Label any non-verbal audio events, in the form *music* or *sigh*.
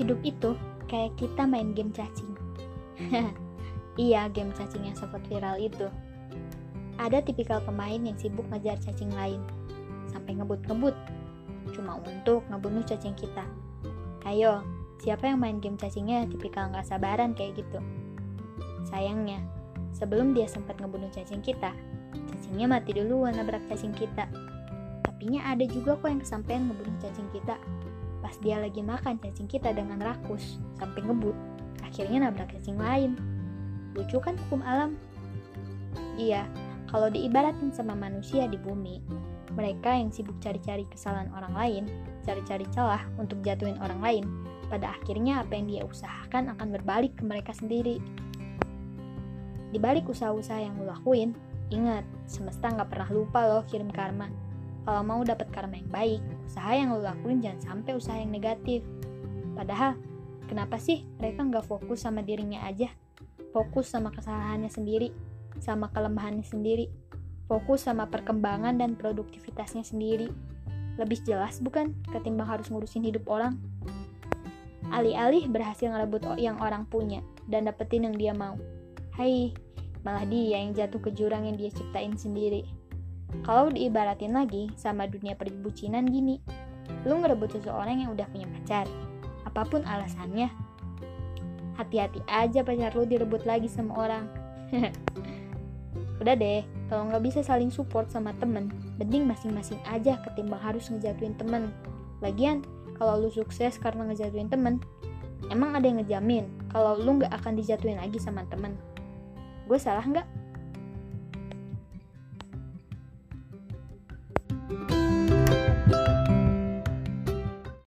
Hidup itu kayak kita main game cacing. *laughs* iya, game cacing yang sempat viral itu. Ada tipikal pemain yang sibuk ngejar cacing lain, sampai ngebut-ngebut, cuma untuk ngebunuh cacing kita. Ayo, siapa yang main game cacingnya tipikal nggak sabaran kayak gitu? Sayangnya, sebelum dia sempat ngebunuh cacing kita, cacingnya mati duluan nabrak cacing kita. Tapinya ada juga kok yang kesampaian ngebunuh cacing kita. Pas dia lagi makan cacing kita dengan rakus, sampai ngebut, akhirnya nabrak cacing lain. Lucu kan hukum alam? Iya, kalau diibaratin sama manusia di bumi, mereka yang sibuk cari-cari kesalahan orang lain, cari-cari celah untuk jatuhin orang lain, pada akhirnya apa yang dia usahakan akan berbalik ke mereka sendiri. Di balik usaha-usaha yang lo lakuin, ingat, semesta nggak pernah lupa loh kirim karma. Kalau mau dapat karma yang baik, usaha yang lo lakuin jangan sampai usaha yang negatif. Padahal, kenapa sih mereka nggak fokus sama dirinya aja? Fokus sama kesalahannya sendiri, sama kelemahannya sendiri, fokus sama perkembangan dan produktivitasnya sendiri. Lebih jelas bukan ketimbang harus ngurusin hidup orang? Alih-alih berhasil ngerebut yang orang punya dan dapetin yang dia mau. Hai, malah dia yang jatuh ke jurang yang dia ciptain sendiri. Kalau diibaratin lagi sama dunia perbucinan gini, lu ngerebut seseorang yang udah punya pacar, apa pun alasannya, hati-hati aja pacar lu direbut lagi sama orang. *laughs* Udah deh, kalau nggak bisa saling support sama temen, mending masing-masing aja ketimbang harus ngejatuhin temen. Lagian, kalau lu sukses karena ngejatuhin temen, emang ada yang ngejamin kalau lu nggak akan dijatuhin lagi sama temen? Gue salah nggak? thank you